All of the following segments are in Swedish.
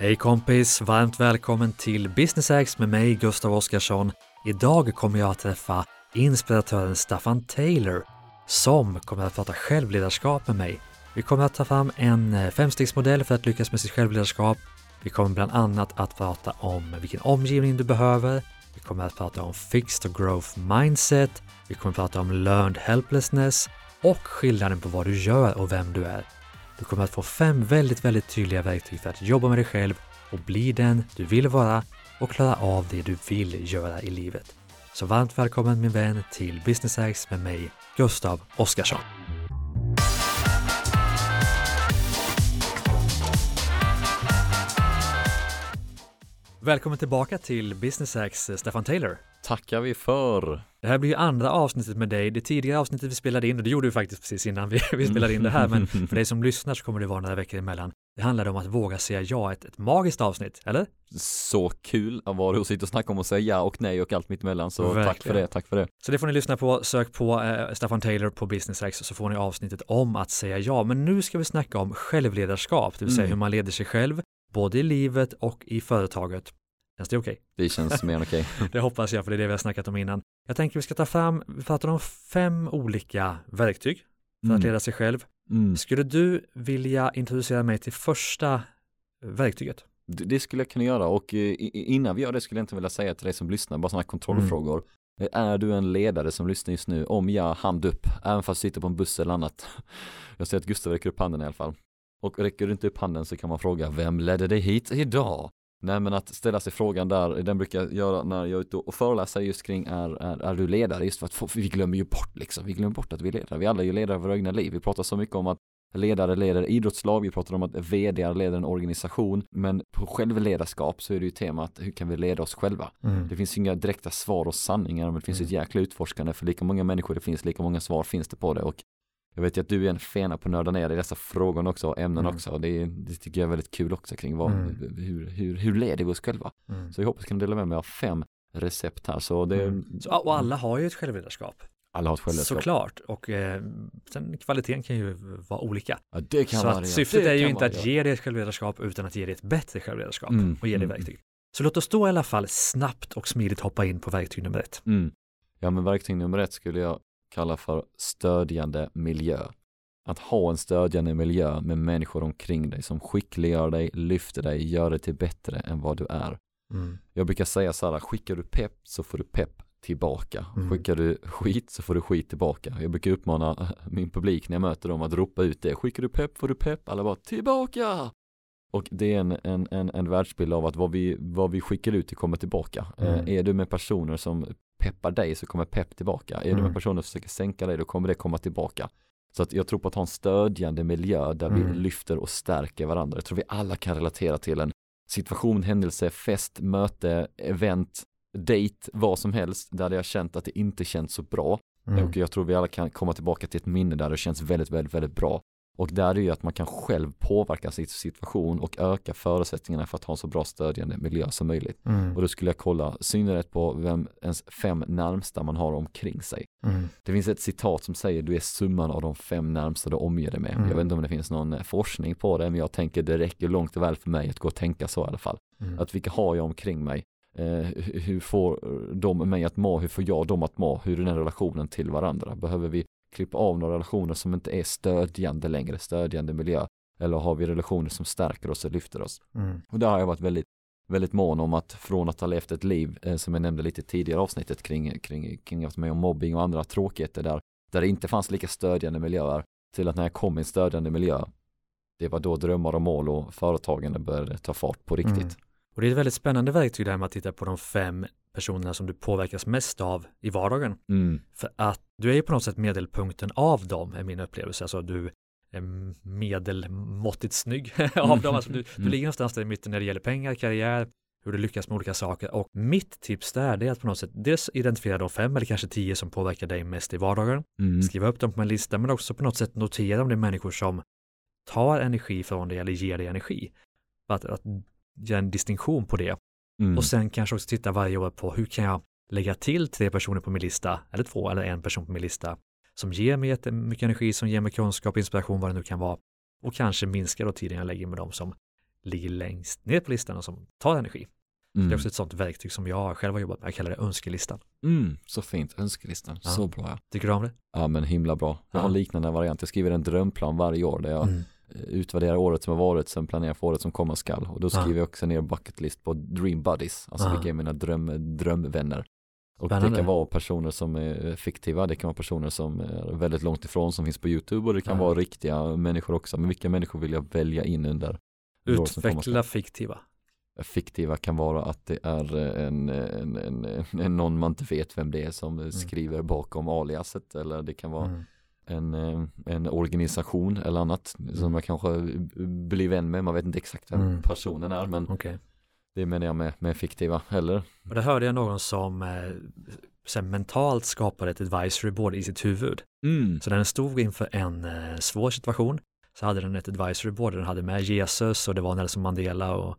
Hej kompis! Varmt välkommen till Business X med mig Gustav Oskarsson. Idag kommer jag att träffa inspiratören Staffan Taylor som kommer att prata självledarskap med mig. Vi kommer att ta fram en eh, femstegsmodell för att lyckas med sitt självledarskap. Vi kommer bland annat att prata om vilken omgivning du behöver. Vi kommer att prata om fixed och growth mindset. Vi kommer att prata om learned helplessness och skillnaden på vad du gör och vem du är. Du kommer att få fem väldigt, väldigt tydliga verktyg för att jobba med dig själv och bli den du vill vara och klara av det du vill göra i livet. Så varmt välkommen min vän till Business Hacks med mig, Gustav Oscarsson. Välkommen tillbaka till Business Hacks, Stefan Taylor. Tackar vi för. Det här blir ju andra avsnittet med dig. Det tidigare avsnittet vi spelade in, och det gjorde vi faktiskt precis innan vi, vi spelade in det här, men för dig som lyssnar så kommer det vara några veckor emellan. Det handlade om att våga säga ja, ett, ett magiskt avsnitt, eller? Så kul att vara och sitta och snacka om att säga ja och nej och allt mittemellan, så Verkligen. tack för det, tack för det. Så det får ni lyssna på, sök på eh, Staffan Taylor på Business X så får ni avsnittet om att säga ja. Men nu ska vi snacka om självledarskap, det vill säga mm. hur man leder sig själv, både i livet och i företaget. Känns det okej? Okay? Det känns mer än okej. Okay. det hoppas jag, för det är det vi har snackat om innan. Jag tänker vi ska ta fram, vi pratar om fem olika verktyg för mm. att leda sig själv. Mm. Skulle du vilja introducera mig till första verktyget? Det skulle jag kunna göra och eh, innan vi gör det skulle jag inte vilja säga till dig som lyssnar, bara sådana kontrollfrågor. Mm. Är du en ledare som lyssnar just nu? Om ja, hand upp, även fast du sitter på en buss eller annat. Jag ser att Gustav räcker upp handen i alla fall. Och räcker du inte upp handen så kan man fråga, vem ledde dig hit idag? Nej men att ställa sig frågan där, den brukar jag göra när jag är ute och föreläser just kring är, är, är du ledare? Just för att vi glömmer ju bort liksom, vi glömmer bort att vi är ledare. Vi alla är ju ledare för våra egna liv. Vi pratar så mycket om att ledare leder idrottslag, vi pratar om att vd leder en organisation, men på självledarskap så är det ju temat hur kan vi leda oss själva? Mm. Det finns inga direkta svar och sanningar, men det finns mm. ett jäkla utforskande för lika många människor det finns, lika många svar finns det på det och jag vet ju att du är en fena på att nörda ner i dessa frågor också, ämnen mm. också. Det, det, tycker jag är väldigt kul också kring vad, mm. hur, hur, hur leder vi oss själva? Mm. Så jag hoppas kunna dela med mig av fem recept här. Så det, mm. så, och alla har ju ett självledarskap. Alla har ett självledarskap. Såklart, och eh, sen kvaliteten kan ju vara olika. Ja, det kan så vara att syftet det är ju inte att ge dig ett självledarskap utan att ge dig ett bättre självledarskap mm. och ge dig mm. verktyg. Så låt oss då i alla fall snabbt och smidigt hoppa in på verktyg nummer ett. Ja, men verktyg nummer ett skulle jag kalla för stödjande miljö. Att ha en stödjande miljö med människor omkring dig som skickliggör dig, lyfter dig, gör dig till bättre än vad du är. Mm. Jag brukar säga så här, skickar du pepp så får du pepp tillbaka. Mm. Skickar du skit så får du skit tillbaka. Jag brukar uppmana min publik när jag möter dem att ropa ut det. Skickar du pepp får du pepp. Alla bara tillbaka. Och det är en, en, en, en världsbild av att vad vi, vad vi skickar ut det kommer tillbaka. Mm. Eh, är du med personer som peppar dig så kommer pepp tillbaka. Är mm. du med personer som försöker sänka dig då kommer det komma tillbaka. Så att jag tror på att ha en stödjande miljö där mm. vi lyfter och stärker varandra. Jag tror vi alla kan relatera till en situation, händelse, fest, möte, event, date, vad som helst där jag känt att det inte känns så bra. Mm. Och jag tror vi alla kan komma tillbaka till ett minne där det känns väldigt, väldigt, väldigt bra. Och där är det ju att man kan själv påverka sin situation och öka förutsättningarna för att ha en så bra stödjande miljö som möjligt. Mm. Och då skulle jag kolla synnerhet på vem ens fem närmsta man har omkring sig. Mm. Det finns ett citat som säger du är summan av de fem närmsta du omger dig med. Mm. Jag vet inte om det finns någon eh, forskning på det, men jag tänker det räcker långt och väl för mig att gå och tänka så i alla fall. Mm. Att vilka har jag omkring mig? Eh, hur får de mig att må? Hur får jag dem att må? Hur är den relationen till varandra? Behöver vi klippa av några relationer som inte är stödjande längre, stödjande miljö. Eller har vi relationer som stärker oss och lyfter oss. Mm. Och där har jag varit väldigt, väldigt mån om att från att ha levt ett liv, eh, som jag nämnde lite tidigare avsnittet kring, kring, kring att med om mobbing och andra tråkigheter där, där det inte fanns lika stödjande miljöer, till att när jag kom i en stödjande miljö, det var då drömmar och mål och företagande började ta fart på riktigt. Mm. Och det är ett väldigt spännande verktyg där med att titta på de fem personerna som du påverkas mest av i vardagen. Mm. För att du är ju på något sätt medelpunkten av dem är min upplevelse. Alltså du är medelmåttigt snygg av dem. Alltså du, du mm. ligger någonstans där i mitten när det gäller pengar, karriär, hur du lyckas med olika saker. Och mitt tips där är att på något sätt dels identifiera de fem eller kanske tio som påverkar dig mest i vardagen. Mm. Skriva upp dem på en lista men också på något sätt notera om det är människor som tar energi från dig eller ger dig energi. Att, att göra en distinktion på det. Mm. Och sen kanske också titta varje år på hur kan jag lägga till tre personer på min lista, eller två eller en person på min lista, som ger mig jättemycket energi, som ger mig kunskap, inspiration, vad det nu kan vara. Och kanske minska då tiden jag lägger med dem som ligger längst ner på listan och som tar energi. Mm. Det är också ett sånt verktyg som jag själv har jobbat med, jag kallar det önskelistan. Mm, så fint, önskelistan, Ja. så bra ja. Tycker du om det? Ja men himla bra. Jag har en Ja. liknande variant, jag skriver en drömplan varje år där jag Mm. utvärderar året som har varit, sen planerar för året som komma skall. Och då Ja. skriver jag också ner bucket list på dream buddies, alltså Ja. vilka är mina dröm, drömvänner. Och det Spännande. kan vara personer som är fiktiva, det kan vara personer som är väldigt långt ifrån som finns på YouTube och det kan Ja. vara riktiga människor också. Men vilka människor vill jag välja in under det? Utveckla fiktiva. fiktiva kan vara att det är en, en, en, en någon man inte vet vem det är som skriver bakom aliaset eller det kan vara Mm. en, en organisation eller annat som man kanske blir vän med, man vet inte exakt vem Mm. personen är men Okej. Det menar jag med, med fiktiva, eller? Och där hörde jag någon som eh, mentalt skapade ett advisory board i sitt huvud. Mm. Så när den stod inför en eh, svår situation så hade den ett advisory board, den hade med Jesus och det var Nelson Mandela och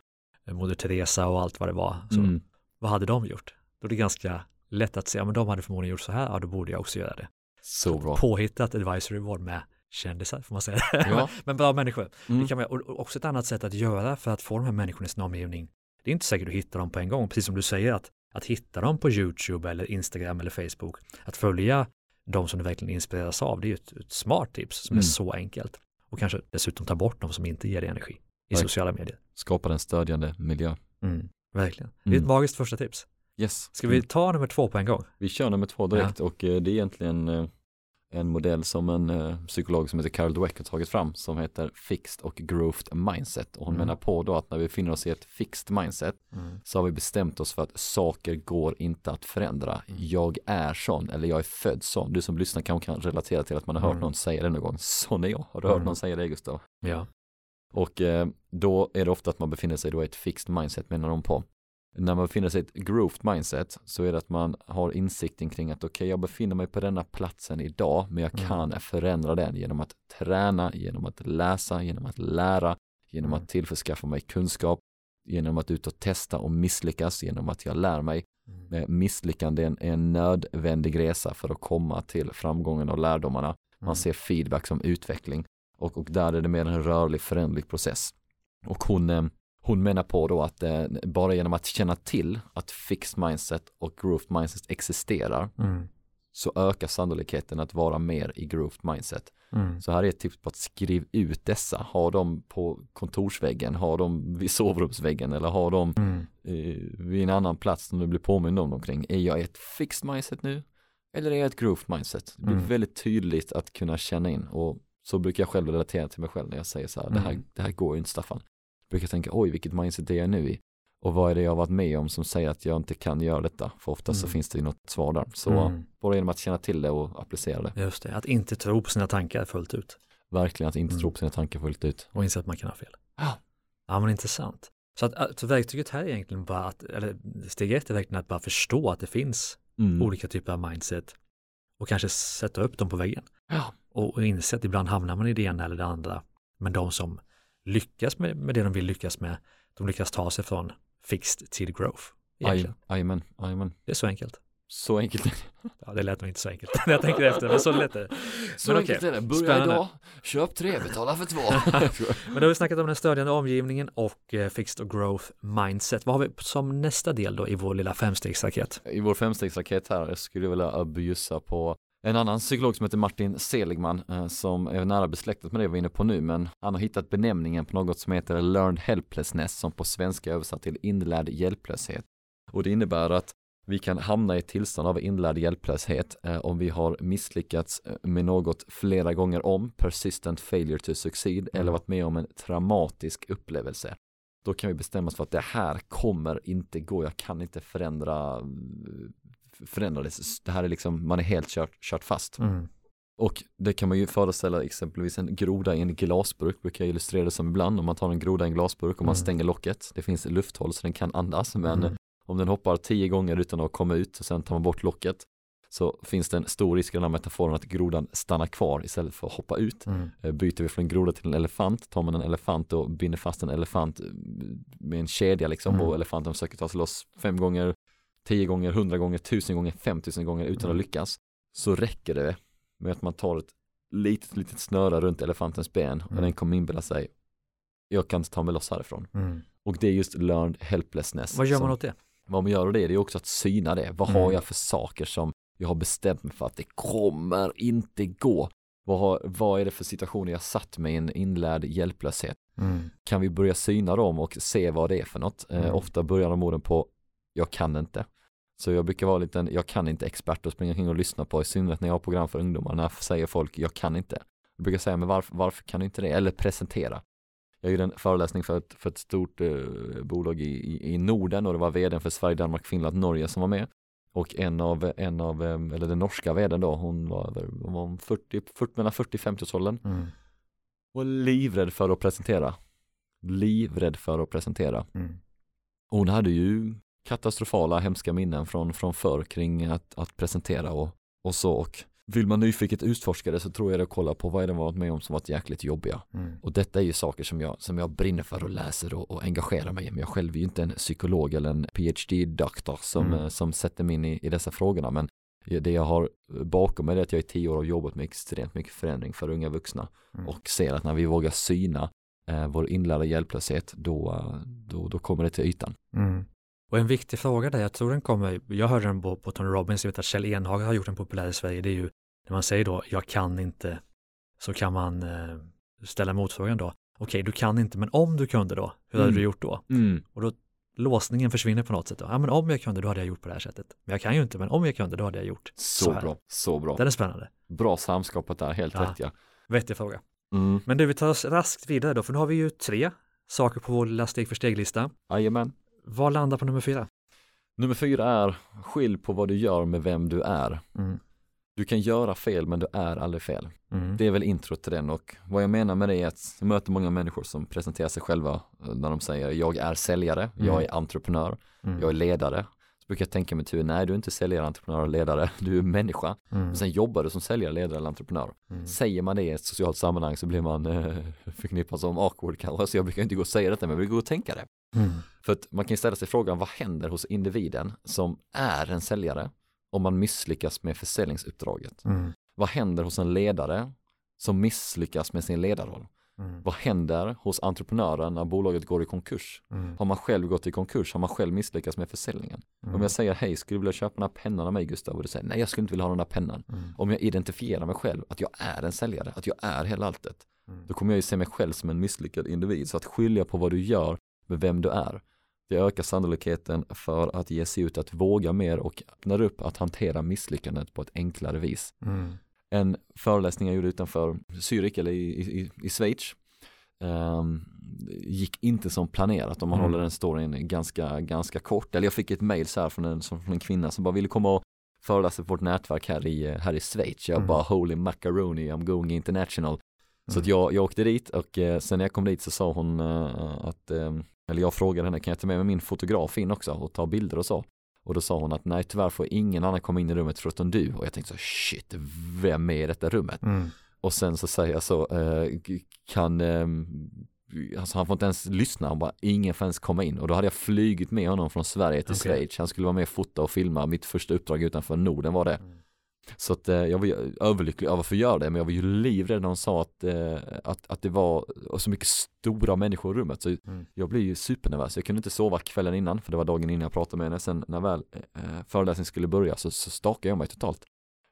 eh, Moder Teresa och allt vad det var. Så Mm. vad hade de gjort? Då är det ganska lätt att säga, men de hade förmodligen gjort så här, ja då borde jag också göra det. Så bra. Påhittat advisory board med kändisar, får man säga det? Ja. men bra människor. Mm. Det kan man, och också ett annat sätt att göra för att få de här människorna i sin omgivning. Det är inte säkert att hitta dem på en gång, precis som du säger att, att hitta dem på YouTube eller Instagram eller Facebook. Att följa de som du verkligen inspireras av, det är ju ett, ett smart tips som Mm. är så enkelt. Och kanske dessutom ta bort de som inte ger dig energi i Nej. sociala medier. Skapar en stödjande miljö. Mm. Verkligen. Det är ett Mm. magiskt första tips. Yes. Ska vi ta nummer två på en gång? Vi kör nummer två direkt och eh, det är egentligen eh, en modell som en eh, psykolog som heter Carol Dweck har tagit fram som heter Fixed och Growth Mindset och hon Mm. menar på då att när vi befinner oss i ett fixed mindset så har vi bestämt oss för att saker går inte att förändra. Mm. Jag är sån eller jag är född sån. Du som lyssnar kanske kan relatera till att man har hört Mm. någon säga det någon gång. Sån är jag. Har du hört Mm. någon säga det Gustav? Ja. Och eh, då är det ofta att man befinner sig då i ett fixed mindset menar de på. När man befinner sig i ett growth mindset så är det att man har insikten kring att okej jag befinner mig på denna platsen idag men jag Mm. kan förändra den genom att träna, genom att läsa, genom att lära, genom Mm. att tillförskaffa mig kunskap, genom att ut och testa och misslyckas, genom att jag lär mig. Mm. Eh, Misslyckande är en, nödvändig resa för att komma till framgången och lärdomarna. Man Mm. ser feedback som utveckling och, och där är det mer en rörlig föränderlig process. Och hon, eh, hon menar på då att eh, bara genom att känna till att fixed mindset och growth mindset existerar Mm. så ökar sannolikheten att vara mer i growth mindset. Mm. Så här är ett tips på att skriv ut dessa, ha dem på kontorsväggen, ha dem vid sovrumsväggen eller ha dem Mm. eh, vid en annan plats som du blir påmind om omkring. Är jag i ett fixed mindset nu? Eller är jag i ett growth mindset? Det blir Mm. väldigt tydligt att kunna känna in och så brukar jag själv relatera till mig själv när jag säger så här, det, här Mm. det här går ju inte Staffan. Brukar tänka, oj vilket mindset är jag nu i? Och vad är det jag varit med om som säger att jag inte kan göra detta? För ofta så Mm. finns det ju något svar där. Så Mm. bara genom att känna till det och applicera det. Just det, att inte tro på sina tankar fullt ut Verkligen att inte Mm. tro på sina tankar fullt ut. och inse att man kan ha fel. Ja. Ja, men intressant. Så att alltså, verktyget här är egentligen bara att, eller steg ett är verkligen att bara förstå att det finns Mm. olika typer av mindset och kanske sätta upp dem på väggen. Ja. Och, och inse att ibland hamnar man i det ena eller det andra. Men de som lyckas med, med det de vill lyckas med, de lyckas ta sig från fixed till growth. Jajamän, jajamän. Det är så enkelt. Så enkelt. Ja, det lät nog inte så enkelt när jag tänker efter, men så lätt är det. Så Men enkelt okej, är det. Börja spännande. idag, köp tre, betala för två. Men då har vi snackat om den stödjande omgivningen och eh, fixed och growth mindset. Vad har vi som nästa del då i vår lilla femstegsraket? I vår femstegsraket här skulle jag vilja bjussa på en annan psykolog som heter Martin Seligman eh, som är nära besläktat med det vi var inne på nu men han har hittat benämningen på något som heter learned helplessness som på svenska översatt till inlärd hjälplöshet. Och det innebär att vi kan hamna i ett tillstånd av inlärd hjälplöshet eh, om vi har misslyckats eh, med något flera gånger om, persistent failure to succeed, eller varit med om en traumatisk upplevelse. Då kan vi bestämma oss för att det här kommer inte gå, jag kan inte förändra, förändra det. Här är liksom, man är helt kört, kört fast. Mm. Och det kan man ju föreställa exempelvis en groda i en glasburk, brukar jag illustrera det som ibland, om man tar en groda i en glasburk och man Mm. stänger locket, det finns lufthåll så den kan andas, men Mm. om den hoppar tio gånger utan att komma ut och sen tar man bort locket så finns det en stor risk i den här metaforen att grodan stannar kvar istället för att hoppa ut. Mm. Eh, Byter vi från en groda till en elefant, tar man en elefant och binder fast en elefant eh, med en kedja liksom Mm. och elefanten försöker ta sig loss fem gånger, tio gånger, hundra gånger, tusen gånger, femtusen gånger utan Mm. att lyckas så räcker det med att man tar ett litet, litet snöre runt elefantens ben och Mm. den kommer inbilla sig jag kan inte ta mig loss härifrån. Mm. Och det är just learned helplessness. Vad gör man åt det? Vad man gör av det, det är också att syna det. Vad Mm. har jag för saker som jag har bestämt mig för att det kommer inte gå? Vad, har, vad är det för situationer jag satt mig i en inlärd hjälplöshet? Mm. Kan vi börja syna dem och se vad det är för något? Eh, Mm. ofta börjar de orden på jag kan inte. Så jag brukar vara lite jag kan inte expert och springa kring och lyssna på i synnerhet när jag har program för ungdomar. När säger folk jag kan inte. Jag brukar säga men varför, varför kan du inte det? Eller presentera. Jag gjorde en föreläsning för ett, för ett stort eh, bolag i, i, i Norden och det var vdn för Sverige, Danmark, Finland, Norge som var med. Och en av, en av eh, eller den norska vdn då, hon var, var 40, 40, mellan 40-50 års åldern. Mm. Och livrädd för att presentera. Livrädd för att presentera. Mm. Hon hade ju katastrofala, hemska minnen från, från förr kring att, att presentera och, och så. Och vill man nyfiket utforska det så tror jag det att kolla på vad är det man varit med om som varit jäkligt jobbiga. Mm. Och detta är ju saker som jag, som jag brinner för och läser och, och engagerar mig i. Men jag själv är ju inte en psykolog eller en PhD-doktor som, Mm. eh, som sätter mig in i, i dessa frågorna. Men det jag har bakom mig är att jag i tio år har jobbat med extremt mycket förändring för unga vuxna Mm. och ser att när vi vågar syna eh, vår inlärda hjälplöshet då, eh, då, då kommer det till ytan. Mm. Och en viktig fråga där, jag tror den kommer, jag hörde den på, på Tony Robbins, jag vet att Kjell Enhager har gjort den populär i Sverige, det är ju när man säger då, jag kan inte, så kan man eh, ställa motfrågan då, okej, du kan inte, men om du kunde då, hur hade Mm. du gjort då? Och då låsningen försvinner på något sätt då, ja men om jag kunde, då hade jag gjort på det här sättet. Men jag kan ju inte, men om jag kunde, då hade jag gjort. Så, Så bra, så bra. Den är spännande, Bra samskapat där, helt Ja. rätt ja. vettig fråga. Mm. Men du, vi tar oss raskt vidare då, för nu har vi ju tre saker på vår lilla steg för steg-lista. Jajamän. Vad landar på nummer fyra? Nummer fyra är skilj på vad du gör med vem du är. Mm. Du kan göra fel men du är aldrig fel. Mm. Det är väl intro till den och vad jag menar med det är att jag möter många människor som presenterar sig själva eh, när de säger jag är säljare, jag Mm. är entreprenör, Mm. jag är ledare. Så brukar jag tänka mig tur, nej du är inte säljare, entreprenör och ledare, du är människa. Mm. Och sen jobbar du som säljare, ledare eller entreprenör. Mm. Säger man det i ett socialt sammanhang så blir man eh, förknippad som awkward kanske, så jag brukar inte gå och säga detta men jag vill gå och tänka det. Mm. För att man kan ju ställa sig frågan, vad händer hos individen som är en säljare om man misslyckas med försäljningsuppdraget? Mm. Vad händer hos en ledare som misslyckas med sin ledarroll? Mm. Vad händer hos entreprenören när bolaget går i konkurs? Mm. Har man själv gått i konkurs? Har man själv misslyckats med försäljningen? Om jag säger hej, skulle du vilja köpa den här pennan av mig Gustav? Och du säger nej, jag skulle inte vilja ha den där pennan. Mm. Om jag identifierar mig själv, att jag är en säljare, att jag är hela alltet, Mm. då kommer jag ju se mig själv som en misslyckad individ. Så att skilja på vad du gör med vem du är, det ökar sannolikheten för att ge sig ut att våga mer och öppnar upp att hantera misslyckandet på ett enklare vis. Mm. En föreläsning jag gjorde utanför Zürich eller i, i, i Schweiz ehm, gick inte som planerat om man Mm. håller den storyn ganska, ganska kort. Eller jag fick ett mail så här från en, från en kvinna som bara ville komma och föreläsa på vårt nätverk här i, här i Schweiz. Jag Mm. bara holy macaroni, I'm going international. Så att jag, jag åkte dit och eh, sen när jag kom dit så sa hon eh, att, eh, eller jag frågade henne, kan jag ta med mig min fotograf in också och ta bilder och så? Och då sa hon att nej tyvärr får ingen annan komma in i rummet förutom du. Och jag tänkte så shit, vem är i detta rummet? Mm. Och sen så säger jag så, eh, kan, eh, alltså han får inte ens lyssna, han bara, ingen får ens komma in. Och då hade jag flygit med honom från Sverige till Okej. Schweiz, han skulle vara med och fota och filma, mitt första uppdrag utanför Norden var det. Mm. Så att eh, jag var ju överlycklig över att få göra det, men jag var ju livrädd när hon sa att, eh, att, att det var så mycket stora människor i rummet. Så Mm. jag blev ju supernervös, jag kunde inte sova kvällen innan, för det var dagen innan jag pratade med henne. Sen när väl eh, föreläsningen skulle börja så, så stakade jag mig totalt.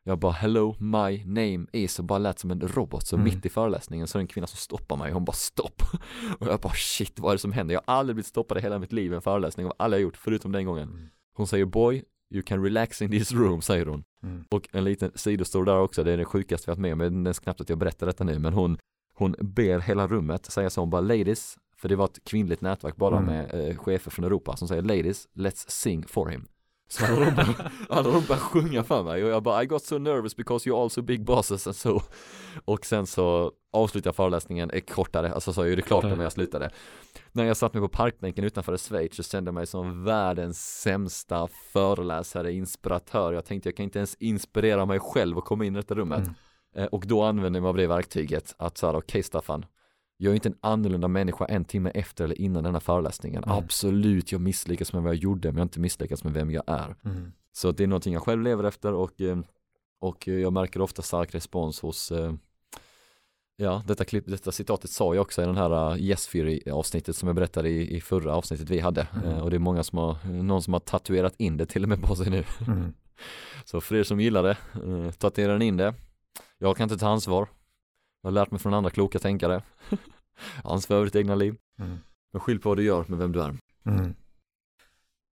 Jag bara hello, my name is och bara lät som en robot. Så Mm. mitt i föreläsningen så är det en kvinna som stoppar mig. Hon bara stopp. Och jag bara shit, vad är det som händer? Jag har aldrig blivit stoppad i hela mitt liv i en föreläsning av alla jag gjort, förutom den gången. Mm. Hon säger boy, you can relax in this room, säger hon. Mm. Och en liten sidostory där också, det är det sjukaste vi haft med, men det är knappt att jag berättar detta nu, men hon, hon ber hela rummet säga så, hon bara ladies, för det var ett kvinnligt nätverk bara Mm. med eh, chefer från Europa som säger ladies, let's sing for him. Så alla de bara, alla de började sjunga för mig och jag bara I got so nervous because you're also big bosses. And so Och sen så avslutade jag föreläsningen är kortare, alltså så är det klart när jag slutade. När jag satt mig på parkbänken utanför Schweiz så kände jag mig som världens sämsta föreläsare, inspiratör. Jag tänkte jag kan inte ens inspirera mig själv och komma in i detta rummet. Mm. Eh, Och då använde jag mig av det verktyget att säga okej Staffan jag är inte en annorlunda människa en timme efter eller innan denna föreläsningen. Mm. Absolut, jag misslyckas med vad jag gjorde, men jag har inte misslyckats med vem jag är. Mm. Så det är någonting jag själv lever efter och, eh, och jag märker ofta stark respons hos, eh, Ja, detta, klipp, detta citatet sa jag också i den här Yes Theory avsnittet som jag berättade i, i förra avsnittet vi hade. Mm. Och det är många som har, någon som har tatuerat in det till och med på sig nu. Mm. Så för er som gillar det, tatuera in det. Jag kan inte ta ansvar. Jag har lärt mig från andra kloka tänkare. ansvar över ditt egna liv. Mm. Men skilj på vad du gör med vem du är. Mm.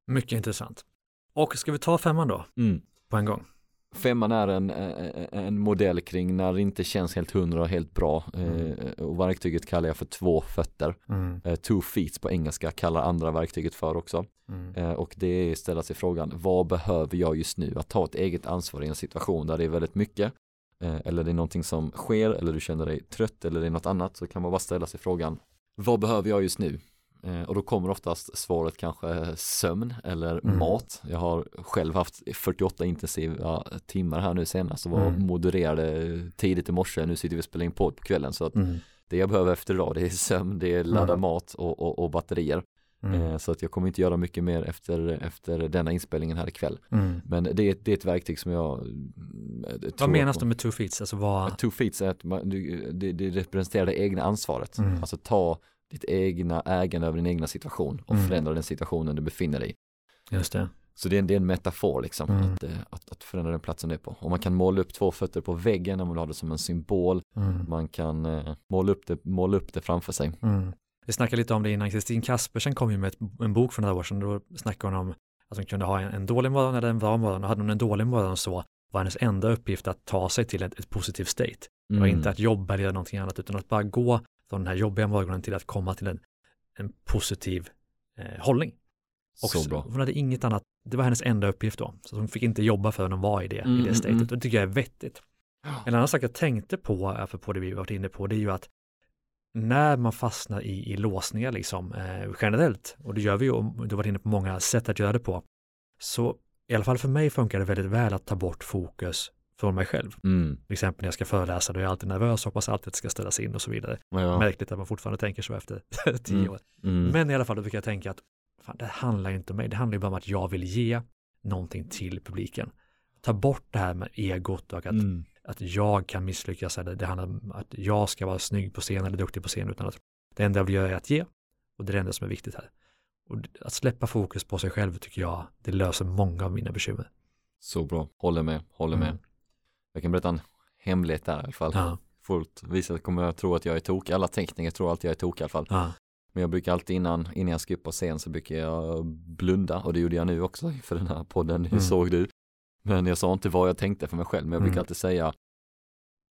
Mycket intressant. Och ska vi ta femman då, Mm. på en gång? Femman är en, en en modell kring när det inte känns helt hundra och helt bra. Mm. Eh, och verktyget kallar jag för två fötter. Mm. Eh, two feet på engelska kallar andra verktyget för också. Mm. Eh, och det är ställa sig frågan, vad behöver jag just nu? Att ta ett eget ansvar i en situation där det är väldigt mycket. Eh, eller det är någonting som sker, eller du känner dig trött, eller det är något annat. Så kan man bara ställa sig frågan, vad behöver jag just nu? Eh, och då kommer oftast svaret kanske sömn eller Mm. mat. Jag har själv haft 48 intensiva timmar här nu senast och var Mm. modererade tidigt i morse. Nu sitter vi och spelar in podd på kvällen så att Mm. det jag behöver efter idag det är sömn, det är ladda Mm. mat och, och, och batterier. Mm. Eh, Så att jag kommer inte göra mycket mer efter, efter denna inspelningen här ikväll. Mm. Men det är, det är ett verktyg som jag tror Vad menas då med two feet? Alltså vad? Two feet är att man, du- det, det representerar det egna ansvaret. Mm. Alltså ta ditt egna ägande över din egna situation och Mm. förändra den situationen du befinner dig i. Just det. Så det är, en- det är en metafor liksom, Mm. att, eh, att, att förändra den platsen det är på. Och man kan måla upp två fötter på väggen om man har det som en symbol. Mm. Man kan eh, måla, upp det, måla upp det framför sig. Mm. Vi snackade lite om det innan, Kristin Kaspersen kom ju med ett, en bok för några år sedan, då snackade hon om att hon kunde ha en, en dålig morgon eller en bra morgon, och hade hon en dålig morgon så var hennes enda uppgift att ta sig till ett, ett positivt state. Det var Mm. inte att jobba eller göra någonting annat, utan att bara gå från den här jobbiga morgonen till att komma till en, en positiv eh, hållning. Och Så bra. Hon hade inget annat, det var hennes enda uppgift då, så hon fick inte jobba förrän hon var i det, Mm, i mm, det statet. mm. Och det tycker jag är vettigt. En annan sak jag tänkte på, apropå det vi varit inne på, det är ju att när man fastnar i, i låsningar liksom eh, generellt, och det gör vi ju, och du har varit inne på många sätt att göra det på, så i alla fall för mig funkar det väldigt väl att ta bort fokus från mig själv. Mm. Till exempel när jag ska föreläsa, då är jag alltid nervös, hoppas alltid att det ska ställas in och så vidare. Ja. Märkligt att man fortfarande tänker så efter tio Mm. år. Mm. Men i alla fall, då brukar jag tänka att fan, det handlar inte om mig, det handlar ju bara om att jag vill ge någonting till publiken. Ta bort det här med egot och att Mm. Att jag kan misslyckas eller det handlar om att jag ska vara snygg på scen eller duktig på scen utan att det enda jag vill göra är att ge och det är det enda som är viktigt här. Och att släppa fokus på sig själv tycker jag, det löser många av mina bekymmer. Så bra, håller med, håller med. Mm. Jag kan berätta en hemlighet där i alla fall. Ja, Fullt visat kommer jag tro att jag är tok. Alla tekniker tror alltid jag är tok i alla fall. ja, Men jag brukar alltid innan, innan jag ska upp på scen så brukar jag blunda och det gjorde jag nu också för den här podden, det Mm. såg du. Men jag sa inte vad jag tänkte för mig själv, men jag brukar Mm. alltid säga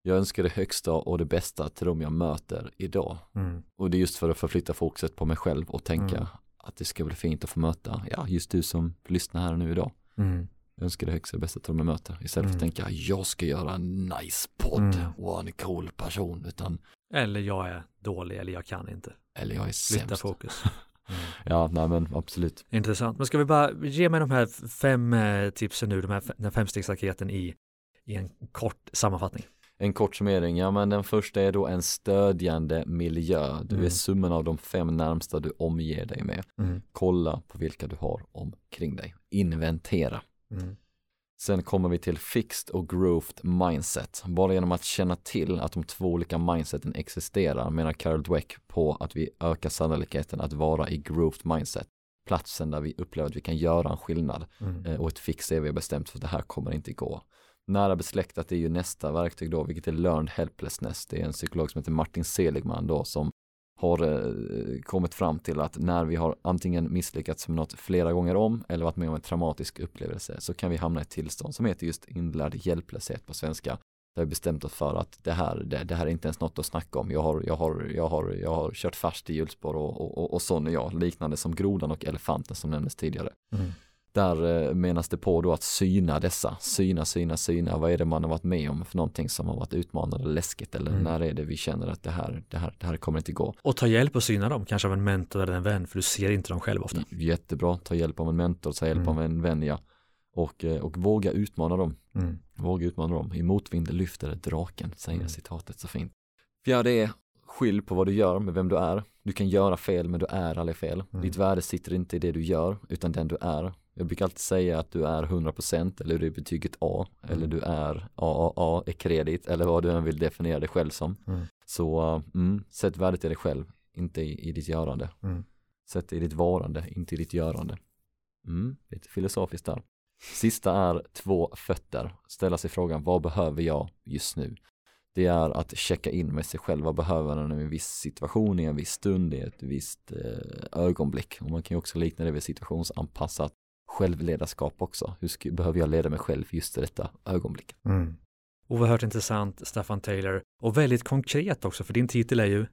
jag önskar det högsta och det bästa till dem jag möter idag. mm, Och det är just för att förflytta fokuset på mig själv och tänka Mm. att det ska bli fint att få möta, ja, just du som lyssnar här nu idag. mm, Jag önskar det högsta och bästa till dem jag möter. Istället för att Mm. tänka, jag ska göra en nice podd Mm. och en cool person. Utan, Eller jag är dålig eller jag kan inte. eller jag är Flytta sämst. fokus. Mm. Ja, nej men absolut. Intressant. Men ska vi bara ge mig de här fem eh, tipsen nu, de här, den här femstegsraketen i, i en kort sammanfattning. En kort summering, ja men den första är då en stödjande miljö. Du Mm. är summan av de fem närmsta du omger dig med. Mm. Kolla på vilka du har omkring dig. Inventera. Mm. Sen kommer vi till fixed och growth mindset. Bara genom att känna till att de två olika mindseten existerar menar Carol Dweck på att vi ökar sannolikheten att vara i growth mindset. Platsen där vi upplever att vi kan göra en skillnad Mm. Eh, och ett fix är vi bestämt för att det här kommer inte gå. Nära besläktat är ju nästa verktyg då, vilket är learned helplessness. Det är en psykolog som heter Martin Seligman då som har eh, kommit fram till att när vi har antingen misslyckats med något flera gånger om eller varit med om en traumatisk upplevelse så kan vi hamna i ett tillstånd som heter just inlärd hjälplöshet på svenska. Där vi bestämt oss för att det här, det, det här är inte ens något att snacka om. Jag har, jag har, jag har, jag har kört fast i hjulspår och, och, och, och sån är jag, liknande som grodan och elefanten som nämndes tidigare. Mm. Där eh, menas det på då att syna dessa, syna, syna, syna, vad är det man har varit med om för någonting som har varit utmanande läskigt eller Mm. när är det vi känner att det här, det här, det här kommer inte gå. Och ta hjälp och syna dem, kanske av en mentor eller en vän, för du ser inte dem själv ofta. Jättebra, ta hjälp av en mentor, ta hjälp Mm. av en vän ja. Och, eh, och våga utmana dem, Mm. våga utmana dem. I motvind lyfter draken, säger Mm. citatet så fint. Fjärde är, skilj på vad du gör med vem du är. Du kan göra fel men du är aldrig fel. Mm. Ditt värde sitter inte i det du gör utan den du är. Jag brukar alltid säga att du är 100% eller du är betyget A mm. eller du är AAA är kredit eller vad du än vill definiera dig själv som. Mm. Så mm, sätt värdet i dig själv, inte i, i ditt görande. Mm. Sätt i ditt varande, inte i ditt görande. Mm, lite filosofiskt där. Sista är två fötter. Ställa sig frågan, vad behöver jag just nu? Det är att checka in med sig själv. Vad behöver man i en viss situation, i en viss stund, i ett visst eh, ögonblick? Och man kan ju också likna det vid situationsanpassat självledarskap också. Hur ska, behöver jag leda mig själv just i detta ögonblick? Mm. Oerhört intressant, Staffan Taylor. Och väldigt konkret också, för din titel är ju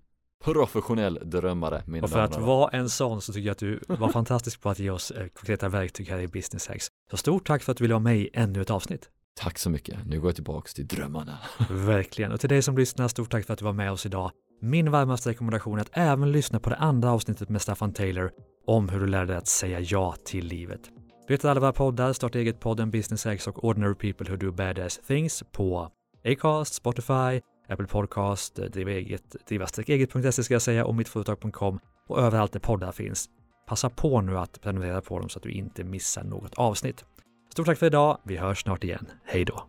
Professionell drömmare, mina Och för att vara en sån så tycker jag att du var fantastisk på att ge oss eh, konkreta verktyg här i Business Hacks. Så stort tack för att du ville vara med i ännu ett avsnitt. Tack så mycket. Nu går jag tillbaks till drömmarna. Verkligen. Och till dig som lyssnar, stort tack för att du var med oss idag. Min varmaste rekommendation är att även lyssna på det andra avsnittet med Staffan Taylor om hur du lärde dig att säga ja till livet. Du hittar alla våra poddar, Starta eget-podden, Business Hacks och Ordinary People Who Do Badass Things på Acast, Spotify, Apple Podcast, eh, driva eget, driva-eget.se ska jag säga och mittföretag.com och överallt där poddar finns. Passa på nu att prenumerera på dem så att du inte missar något avsnitt. Stort tack för idag. Vi hörs snart igen. Hej då!